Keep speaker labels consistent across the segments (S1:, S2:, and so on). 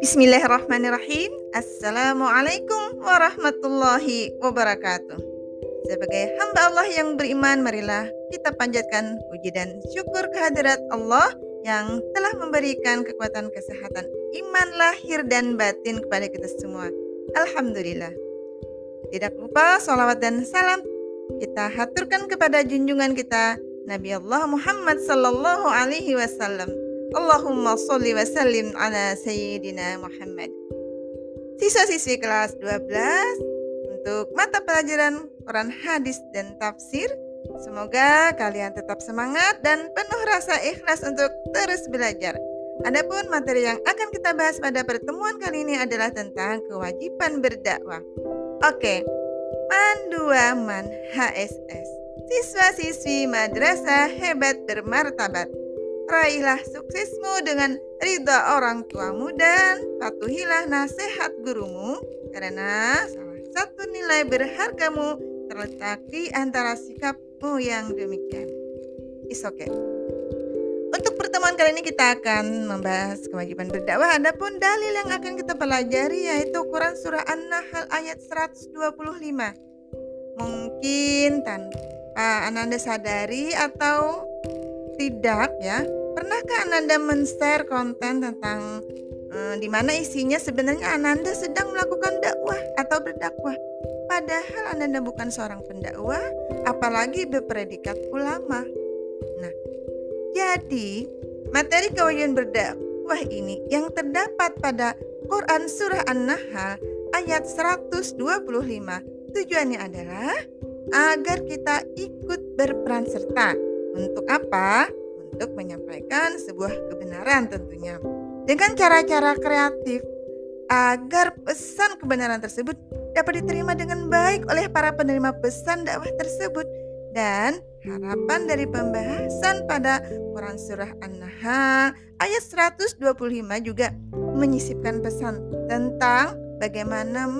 S1: Bismillahirrahmanirrahim. Assalamualaikum warahmatullahi wabarakatuh. Sebagai hamba Allah yang beriman, marilah kita panjatkan puji dan syukur kehadirat Allah yang telah memberikan kekuatan kesehatan iman lahir dan batin kepada kita semua. Alhamdulillah. Tidak lupa salawat dan salam kita haturkan kepada junjungan kita Nabi Allah Muhammad sallallahu alaihi wasallam Allahumma salli wa sallim ala Sayyidina Muhammad. Siswa-siswi kelas 12 untuk mata pelajaran Quran hadis dan tafsir. Semoga kalian tetap semangat dan penuh rasa ikhlas untuk terus belajar. Adapun materi yang akan kita bahas pada pertemuan kali ini adalah tentang kewajiban berdakwah. Oke, Manduaman HSS. Siswa-siswi madrasah hebat bermartabat. Raihlah suksesmu dengan ridha orang tuamu dan patuhilah nasihat gurumu karena salah satu nilai berhargamu terletak di antara sikapmu yang demikian. Is okay. Untuk pertemuan kali ini kita akan membahas kewajiban berdakwah. Adapun dalil yang akan kita pelajari yaitu Quran surah An-Nahl ayat 125. Mungkin tanpa Ananda sadari atau tidak ya? Pernahkah Ananda men-share konten tentang eh, di mana isinya sebenarnya Ananda sedang melakukan dakwah atau berdakwah? Padahal Ananda bukan seorang pendakwah apalagi berpredikat ulama. Nah jadi materi kewajiban berdakwah ini yang terdapat pada Quran surah An-Nahl ayat 125 tujuannya adalah agar kita ikut berperan serta untuk apa? Untuk menyampaikan sebuah kebenaran tentunya. Dengan cara-cara kreatif agar pesan kebenaran tersebut dapat diterima dengan baik oleh para penerima pesan dakwah tersebut dan harapan dari pembahasan pada Quran Surah An-Nahl ayat 125 juga menyisipkan pesan tentang bagaimana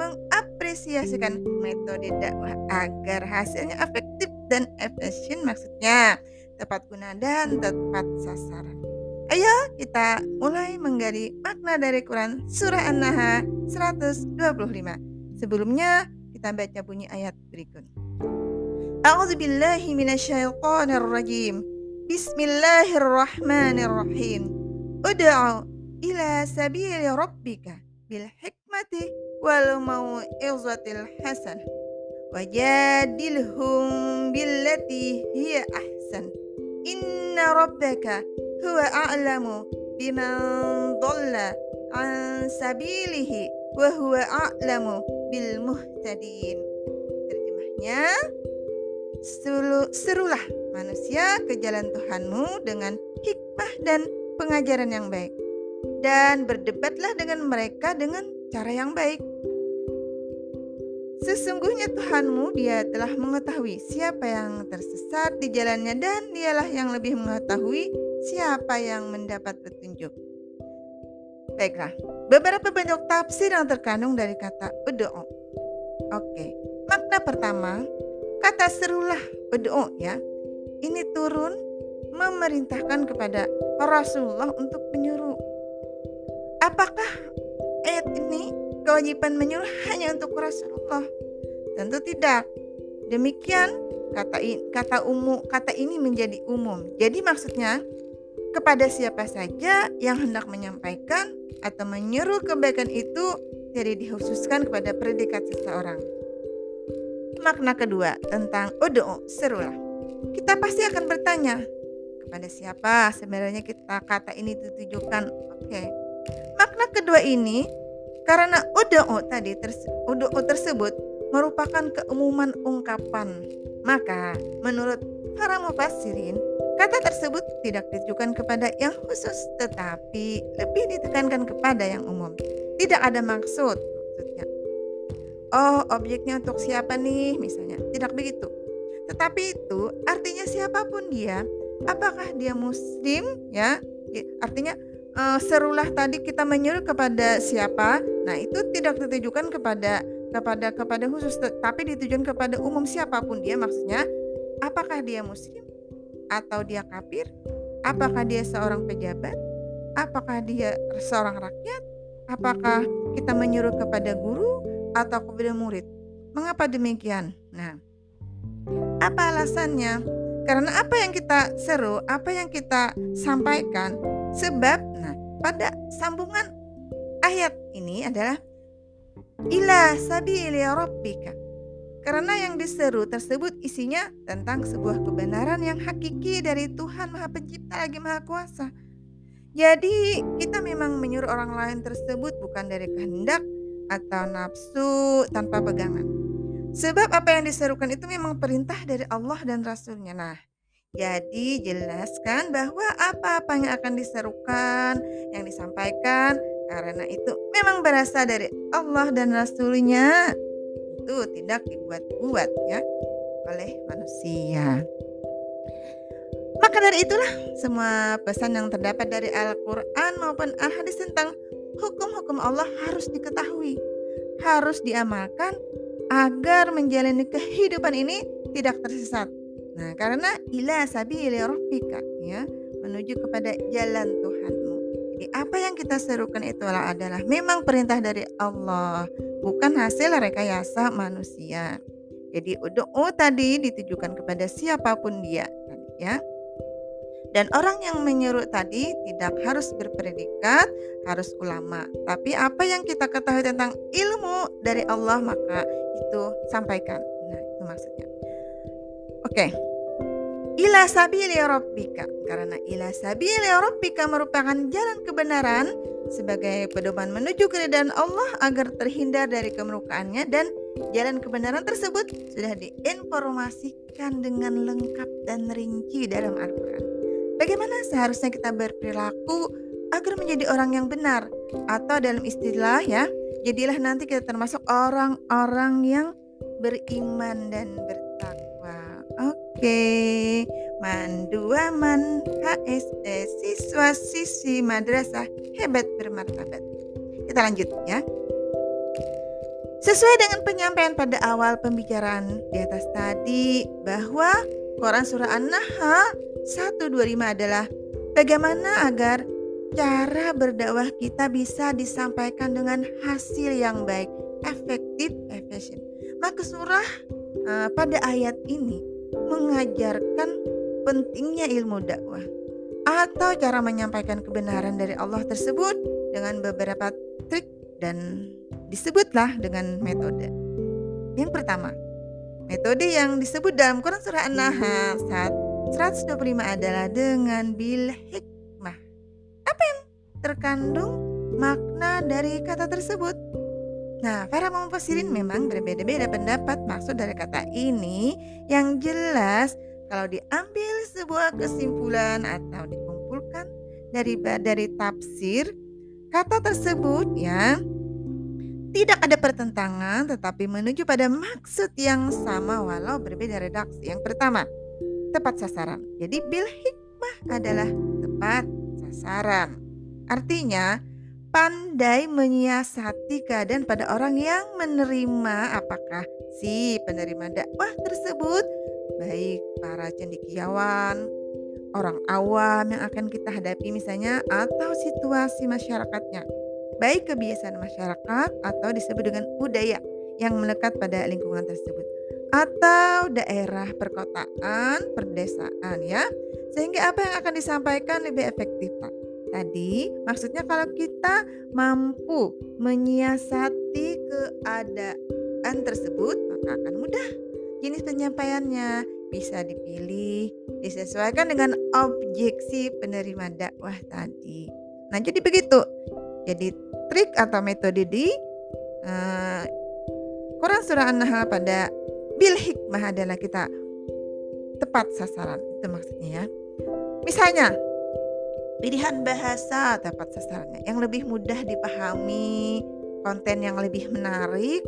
S1: mengapresiasikan metode dakwah agar hasilnya efektif dan efisien maksudnya tepat guna dan tepat sasaran. Ayo kita mulai menggali makna dari Quran Surah An-Nahl 125. Sebelumnya kita baca bunyi ayat berikut. A'udzubillahi minasyaitonirrajim. Bismillahirrahmanirrahim. Ud'u ila sabili rabbika bil hikmati wal mau'izatil hasanah wajadilhum billati hiya ahsan Inna rabbaka huwa a'lamu biman dhalla an sabilihi wa huwa a'lamu bil muhtadin. Terjemahnya, serulah manusia ke jalan Tuhanmu dengan hikmah dan pengajaran yang baik. Dan berdebatlah dengan mereka dengan cara yang baik Sesungguhnya Tuhanmu dia telah mengetahui siapa yang tersesat di jalannya dan dialah yang lebih mengetahui siapa yang mendapat petunjuk. Baiklah, beberapa bentuk tafsir yang terkandung dari kata udo'o. Oke, makna pertama, kata serulah udo'o ya. Ini turun memerintahkan kepada Rasulullah untuk menyuruh. Apakah kewajiban menyuruh hanya untuk Rasulullah? Tentu tidak. Demikian kata kata umum kata ini menjadi umum. Jadi maksudnya kepada siapa saja yang hendak menyampaikan atau menyuruh kebaikan itu jadi dikhususkan kepada predikat seseorang. Makna kedua tentang odo serulah. Kita pasti akan bertanya kepada siapa sebenarnya kita kata ini ditujukan. Oke. Makna kedua ini karena udo tadi ters, udo tersebut merupakan keumuman ungkapan. Maka menurut para mufassirin, kata tersebut tidak ditujukan kepada yang khusus tetapi lebih ditekankan kepada yang umum. Tidak ada maksud maksudnya. Oh, objeknya untuk siapa nih misalnya? Tidak begitu. Tetapi itu artinya siapa pun dia, apakah dia muslim ya? Artinya uh, serulah tadi kita menyuruh kepada siapa nah itu tidak ditujukan kepada kepada kepada khusus tapi ditujukan kepada umum siapa pun dia maksudnya apakah dia muslim atau dia kafir Apakah dia seorang pejabat? Apakah dia seorang rakyat? Apakah kita menyuruh kepada guru atau kepada murid? Mengapa demikian? Nah, apa alasannya? Karena apa yang kita seru, apa yang kita sampaikan, sebab pada sambungan ayat ini adalah ila sabili rabbika. Karena yang diseru tersebut isinya tentang sebuah kebenaran yang hakiki dari Tuhan Maha Pencipta lagi Maha Kuasa. Jadi kita memang menyuruh orang lain tersebut bukan dari kehendak atau nafsu tanpa pegangan. Sebab apa yang diserukan itu memang perintah dari Allah dan Rasulnya. Nah, jadi jelaskan bahwa apa-apa yang akan diserukan, yang disampaikan, karena itu memang berasal dari Allah dan Rasulnya. Itu tidak dibuat-buat ya oleh manusia. Maka dari itulah semua pesan yang terdapat dari Al-Quran maupun Al-Hadis tentang hukum-hukum Allah harus diketahui, harus diamalkan agar menjalani kehidupan ini tidak tersesat. Nah, karena ila sabili rabbika ya, menuju kepada jalan Tuhanmu. Jadi apa yang kita serukan itulah adalah memang perintah dari Allah, bukan hasil rekayasa manusia. Jadi doa tadi ditujukan kepada siapa pun dia ya. Dan orang yang menyuruh tadi tidak harus berpredikat, harus ulama. Tapi apa yang kita ketahui tentang ilmu dari Allah maka itu sampaikan. Nah, itu maksudnya. Oke. Ila sabili rabbika. Karena ila sabili rabbika merupakan jalan kebenaran sebagai pedoman menuju keridhaan Allah agar terhindar dari kemurkaannya dan jalan kebenaran tersebut sudah diinformasikan dengan lengkap dan rinci dalam Al-Qur'an. Bagaimana seharusnya kita berperilaku agar menjadi orang yang benar atau dalam istilah ya, jadilah nanti kita termasuk orang-orang yang beriman dan bertakwa. Oke, mandua man HSE siswa siswi madrasah hebat bermartabat. Kita lanjut ya. Sesuai dengan penyampaian pada awal pembicaraan di atas tadi bahwa Quran surah An-Nahl 125 adalah bagaimana agar cara berdakwah kita bisa disampaikan dengan hasil yang baik, efektif, efisien. Maka surah uh, pada ayat ini mengajarkan pentingnya ilmu dakwah atau cara menyampaikan kebenaran dari Allah tersebut dengan beberapa trik dan disebutlah dengan metode. Yang pertama, metode yang disebut dalam Quran surah An-Nahl 125 adalah dengan bil hikmah. Apa yang terkandung makna dari kata tersebut? Nah, para mufassirin memang berbeda-beda pendapat maksud dari kata ini yang jelas kalau diambil sebuah kesimpulan atau dikumpulkan dari dari tafsir kata tersebut ya tidak ada pertentangan tetapi menuju pada maksud yang sama walau berbeda redaksi. Yang pertama, tepat sasaran. Jadi bil hikmah adalah tepat sasaran. Artinya pandai menyiasati keadaan pada orang yang menerima apakah si penerima dakwah tersebut baik para cendikiawan, orang awam yang akan kita hadapi misalnya atau situasi masyarakatnya. Baik kebiasaan masyarakat atau disebut dengan budaya yang melekat pada lingkungan tersebut atau daerah perkotaan, perdesaan ya. Sehingga apa yang akan disampaikan lebih efektif. Tadi maksudnya kalau kita mampu menyiasati keadaan tersebut, maka akan mudah. Jenis penyampaiannya bisa dipilih, disesuaikan dengan objeksi penerima dakwah tadi. Nah, jadi begitu. Jadi trik atau metode di uh, Quran surah An-Nahl pada bil hikmah adalah kita tepat sasaran itu maksudnya ya misalnya pilihan bahasa tepat sasarannya yang lebih mudah dipahami konten yang lebih menarik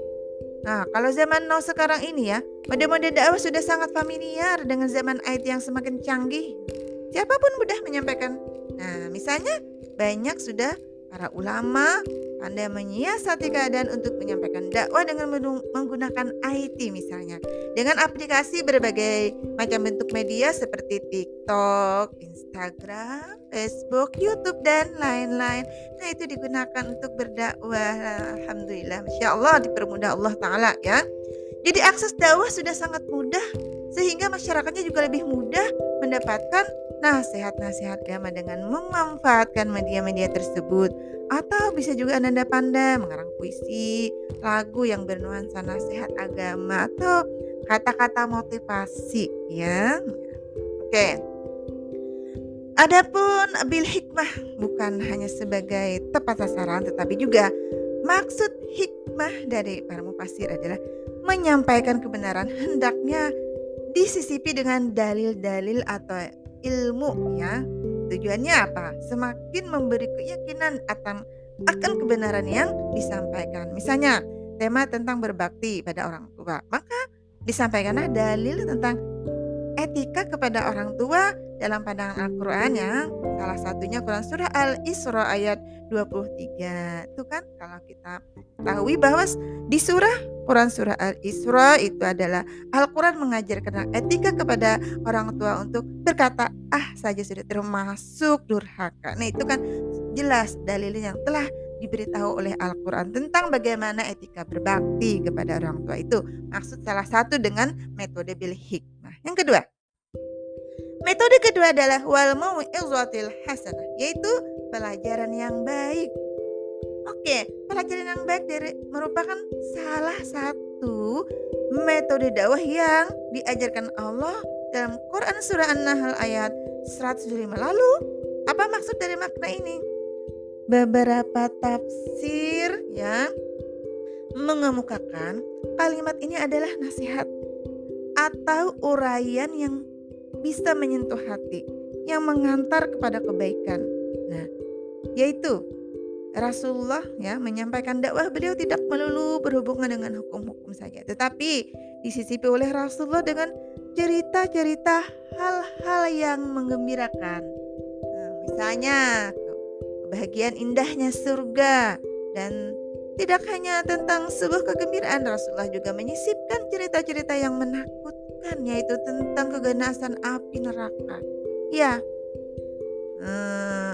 S1: Nah, kalau zaman now sekarang ini ya, mode-mode dakwah sudah sangat familiar dengan zaman IT yang semakin canggih. Siapa pun mudah menyampaikan. Nah, misalnya banyak sudah Para ulama pandai menyiasati keadaan untuk menyampaikan dakwah dengan menggunakan IT misalnya. Dengan aplikasi berbagai macam bentuk media seperti TikTok, Instagram, Facebook, YouTube dan lain-lain. Nah, itu digunakan untuk berdakwah. Alhamdulillah, Masya Allah dipermudah Allah Ta'ala ya. Jadi akses dakwah sudah sangat mudah sehingga masyarakatnya juga lebih mudah mendapatkan nasihat-nasihat agama dengan memanfaatkan media-media tersebut atau bisa juga Anda pandai mengarang puisi, lagu yang bernuansa nasihat agama atau kata-kata motivasi ya. Oke. Adapun bil hikmah bukan hanya sebagai tepat sasaran tetapi juga maksud hikmah dari para mufasir adalah menyampaikan kebenaran hendaknya disisipi dengan dalil-dalil atau ilmu ya. Tujuannya apa? Semakin memberi keyakinan akan akan kebenaran yang disampaikan. Misalnya, tema tentang berbakti pada orang tua. Maka disampaikanlah dalil tentang etika kepada orang tua dalam pandangan Al-Qur'an yang salah satunya Quran surah Al-Isra ayat 23. Itu kan kalau kita tahu bahwa di surah Quran surah Al-Isra itu adalah Al-Quran mengajarkan etika kepada orang tua untuk berkata ah saja sudah termasuk durhaka. Nah itu kan jelas dalilnya yang telah diberitahu oleh Al-Quran tentang bagaimana etika berbakti kepada orang tua itu. Maksud salah satu dengan metode bil hikmah. Yang kedua, Metode kedua adalah wal mau'izatil hasanah, yaitu pelajaran yang baik. Oke, pelajaran yang baik dari merupakan salah satu metode dakwah yang diajarkan Allah dalam Quran surah An-Nahl ayat 105. Lalu, apa maksud dari makna ini? Beberapa tafsir ya mengemukakan kalimat ini adalah nasihat atau uraian yang bisa menyentuh hati, yang mengantar kepada kebaikan. Nah, yaitu Rasulullah ya menyampaikan dakwah beliau tidak melulu berhubungan dengan hukum-hukum saja, tetapi disisipi oleh Rasulullah dengan cerita-cerita hal-hal yang menggembirakan. Nah, misalnya kebahagiaan indahnya surga dan tidak hanya tentang sebuah kegembiraan, Rasulullah juga menyisipkan cerita-cerita yang menakutkan kan yaitu tentang keganasan api neraka. Ya, hmm,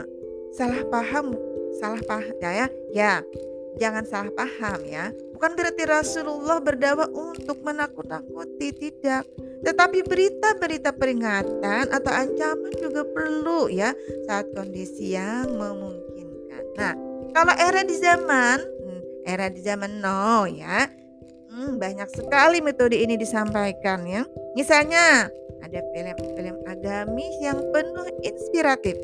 S1: salah paham, salah paham ya, ya, ya, jangan salah paham ya. Bukan berarti Rasulullah berdakwah untuk menakut-nakuti, tidak. Tetapi berita-berita peringatan atau ancaman juga perlu ya saat kondisi yang memungkinkan. Nah, kalau era di zaman hmm, era di zaman no ya, hmm, banyak sekali metode ini disampaikan ya. Misalnya, ada film-film agamis yang penuh inspiratif.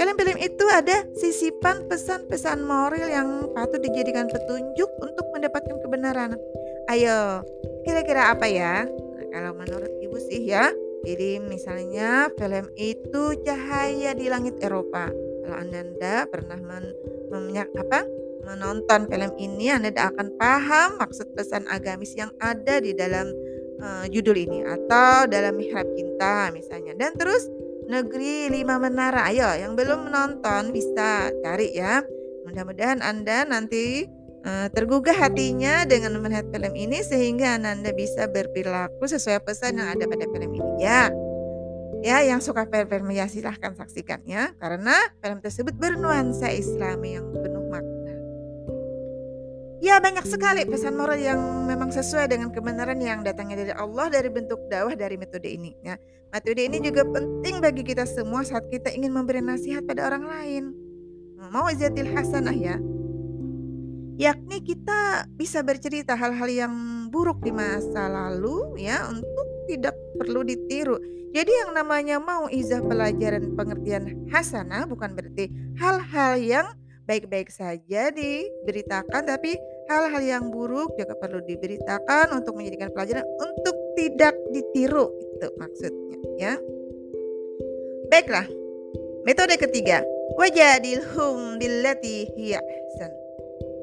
S1: Film-film itu ada sisipan pesan-pesan moral yang patut dijadikan petunjuk untuk mendapatkan kebenaran. Ayo, kira-kira apa ya? Nah, kalau menurut ibu sih ya, jadi misalnya film itu Cahaya di Langit Eropa. Kalau anda, pernah men, menyak, apa, menonton film ini, anda akan paham maksud pesan agamis yang ada di dalam uh, judul ini atau dalam mihrab cinta misalnya. Dan terus negeri lima menara. Ayo yang belum menonton bisa cari ya. Mudah-mudahan anda nanti uh, tergugah hatinya dengan melihat film ini sehingga anda bisa berperilaku sesuai pesan yang ada pada film ini. Ya ya yang suka film-film ya silahkan saksikan ya. Karena film tersebut bernuansa Islami yang penuh Ya banyak sekali pesan moral yang memang sesuai dengan kebenaran yang datangnya dari Allah dari bentuk dakwah dari metode ini. Ya. Metode ini juga penting bagi kita semua saat kita ingin memberi nasihat pada orang lain. Mau izatil hasanah ya. Yakni kita bisa bercerita hal-hal yang buruk di masa lalu ya untuk tidak perlu ditiru. Jadi yang namanya mau izah pelajaran pengertian hasanah bukan berarti hal-hal yang baik-baik saja diberitakan tapi hal-hal yang buruk juga perlu diberitakan untuk menjadikan pelajaran untuk tidak ditiru itu maksudnya ya. Baiklah metode ketiga wajadilhum billati hiya ahsan.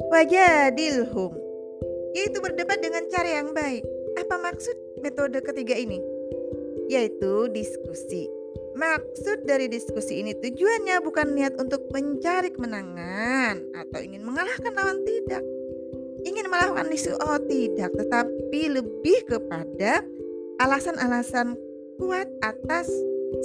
S1: Wajadilhum yaitu berdebat dengan cara yang baik. Apa maksud metode ketiga ini? Yaitu diskusi. Maksud dari diskusi ini tujuannya bukan niat untuk mencari kemenangan atau ingin mengalahkan lawan tidak. Ingin melakukan isu oh tidak, tetapi lebih kepada alasan-alasan kuat atas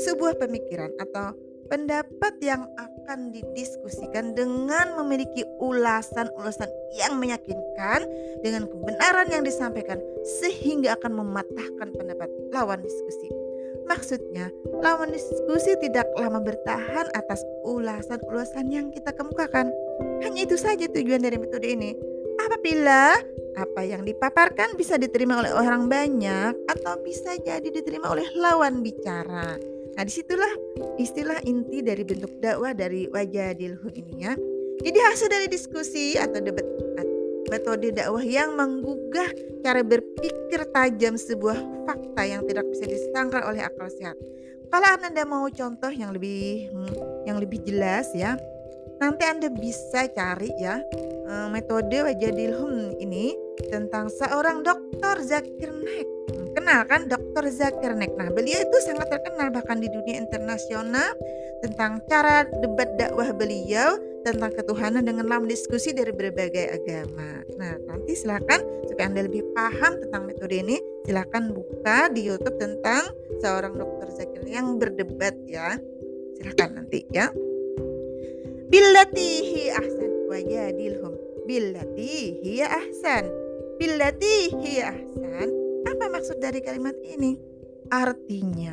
S1: sebuah pemikiran atau pendapat yang akan didiskusikan dengan memiliki ulasan-ulasan yang meyakinkan dengan kebenaran yang disampaikan sehingga akan mematahkan pendapat lawan diskusi. Maksudnya, lawan diskusi tidak lama bertahan atas ulasan-ulasan yang kita kemukakan. Hanya itu saja tujuan dari metode ini. Apabila apa yang dipaparkan bisa diterima oleh orang banyak atau bisa jadi diterima oleh lawan bicara. Nah di situlah istilah inti dari bentuk dakwah dari wajah dilhun ini ya. Jadi hasil dari diskusi atau debat metode dakwah yang menggugah cara berpikir tajam sebuah fakta yang tidak bisa disangkal oleh akal sehat. Kalau Anda mau contoh yang lebih hmm, yang lebih jelas ya, nanti Anda bisa cari ya eh, metode wajah dilhun ini tentang seorang dokter Zakir Naik kenal kan Dr. Zakir Naik. Nah, beliau itu sangat terkenal bahkan di dunia internasional tentang cara debat dakwah beliau tentang ketuhanan dengan dalam diskusi dari berbagai agama. Nah, nanti silakan supaya Anda lebih paham tentang metode ini, silakan buka di YouTube tentang seorang dokter Zakir yang berdebat ya. Silakan nanti ya. Billatihi ahsan wajadilhum billatihi ahsan billatihi ahsan apa maksud dari kalimat ini? Artinya,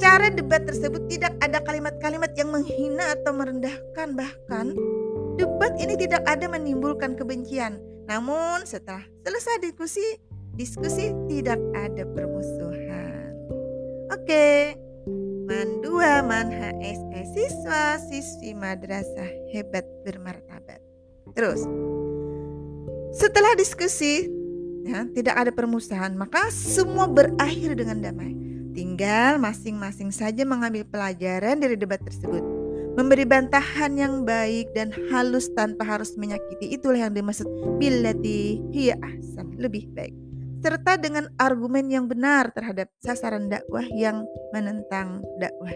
S1: cara debat tersebut tidak ada kalimat-kalimat yang menghina atau merendahkan bahkan debat ini tidak ada menimbulkan kebencian. Namun setelah selesai diskusi, diskusi tidak ada permusuhan. Oke. Man 2 Man HSE siswa siswi madrasah hebat bermartabat. Terus setelah diskusi ya, tidak ada permusuhan, maka semua berakhir dengan damai. Tinggal masing-masing saja mengambil pelajaran dari debat tersebut. Memberi bantahan yang baik dan halus tanpa harus menyakiti itulah yang dimaksud billati hiya ahsan, lebih baik. Serta dengan argumen yang benar terhadap sasaran dakwah yang menentang dakwah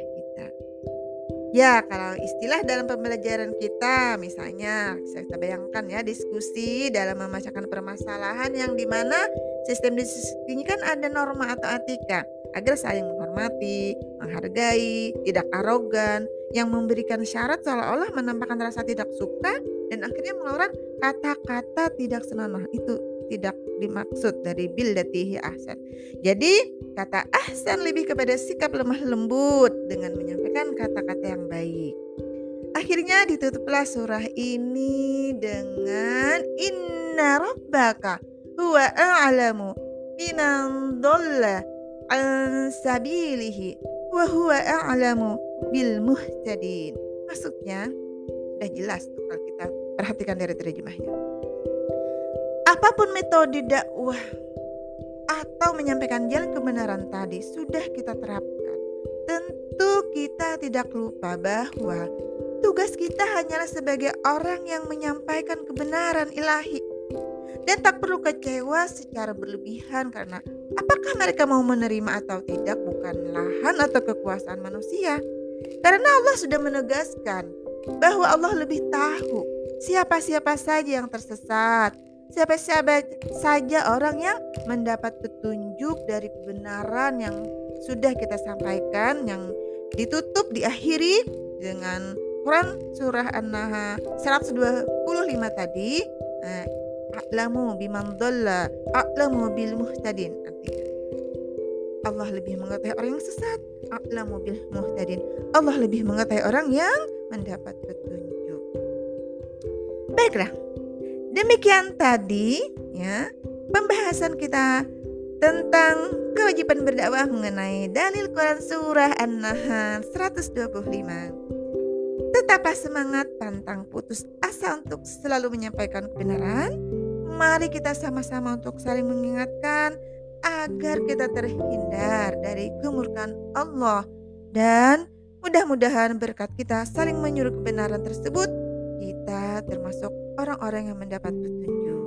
S1: Ya, kalau istilah dalam pembelajaran kita, misalnya bisa kita bayangkan ya diskusi dalam memecahkan permasalahan yang di mana sistem diskusi ini kan ada norma atau etika agar saling menghormati, menghargai, tidak arogan, yang memberikan syarat seolah-olah menampakkan rasa tidak suka dan akhirnya mengeluarkan kata-kata tidak senonoh itu tidak dimaksud dari bildatihi ahsan. Jadi kata ahsan lebih kepada sikap lemah lembut dengan menyampaikan kata-kata yang baik. Akhirnya ditutuplah surah ini dengan inna rabbaka huwa a'lamu biman dhalla an sabilihi wa huwa a'lamu bil muhtadin. Maksudnya sudah jelas kalau kita perhatikan dari terjemahnya apa pun metode dakwah atau menyampaikan jalan kebenaran tadi sudah kita terapkan, tentu kita tidak lupa bahwa tugas kita hanyalah sebagai orang yang menyampaikan kebenaran ilahi. Dan tak perlu kecewa secara berlebihan karena apakah mereka mau menerima atau tidak bukan lahan atau kekuasaan manusia. Karena Allah sudah menegaskan bahwa Allah lebih tahu siapa-siapa saja yang tersesat siapa-siapa saja orang yang mendapat petunjuk dari kebenaran yang sudah kita sampaikan yang ditutup diakhiri dengan Quran surah An-Nahl 125 tadi eh, a'lamu biman dhalla a'lamu bil muhtadin. Artinya Allah lebih mengetahui orang yang sesat a'lamu bil muhtadin. Allah lebih mengetahui orang yang mendapat petunjuk. Baiklah Demikian tadi ya pembahasan kita tentang kewajiban berdakwah mengenai dalil Quran surah An-Nahl 125. Tetaplah semangat pantang putus asa untuk selalu menyampaikan kebenaran. Mari kita sama-sama untuk saling mengingatkan agar kita terhindar dari kemurkaan Allah dan mudah-mudahan berkat kita saling menyuruh kebenaran tersebut kita termasuk orang-orang yang mendapat petunjuk.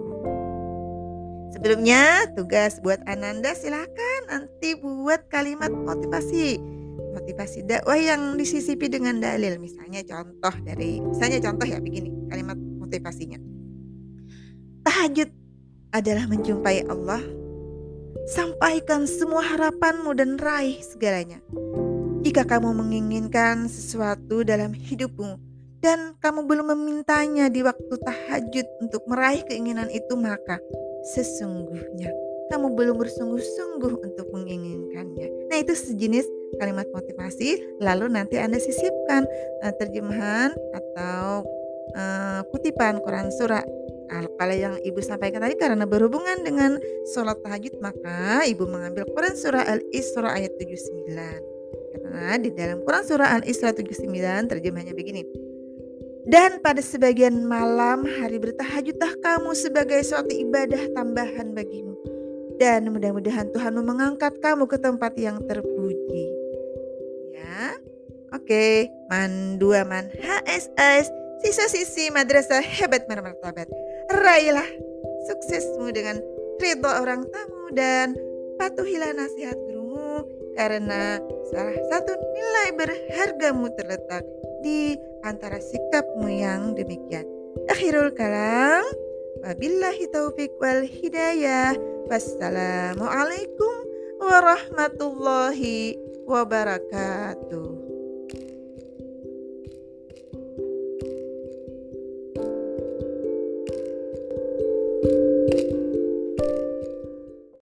S1: Sebelumnya, tugas buat Ananda silahkan nanti buat kalimat motivasi. motivasi dakwah yang disisipi dengan dalil. Misalnya contoh dari misalnya contoh ya begini kalimat motivasinya. Tahajud adalah menjumpai Allah. Sampaikan semua harapanmu dan raih segalanya. Jika kamu menginginkan sesuatu dalam hidupmu dan kamu belum memintanya di waktu tahajud untuk meraih keinginan itu, maka sesungguhnya kamu belum bersungguh-sungguh untuk menginginkannya. Nah, itu sejenis kalimat motivasi. Lalu nanti Anda sisipkan uh, terjemahan atau uh, kutipan Quran surah kalau yang ibu sampaikan tadi karena berhubungan dengan sholat tahajud maka ibu mengambil Quran surah Al-Isra ayat 79 karena di dalam Quran surah Al-Isra 79 terjemahnya begini dan pada sebagian malam hari bertahajudlah kamu sebagai suatu ibadah tambahan bagimu. Dan mudah-mudahan Tuhan mengangkat kamu ke tempat yang terpuji. Ya. Oke, man dua man HSS siswa-siswi madrasah hebat martabat. Raihlah suksesmu dengan ridho orang tamu dan patuhilah nasihat gurumu karena salah satu nilai berhargamu terletak di antara sikapmu yang demikian. Akhirul kalam. Wabillahi taufik wal hidayah. Wassalamualaikum warahmatullahi wabarakatuh.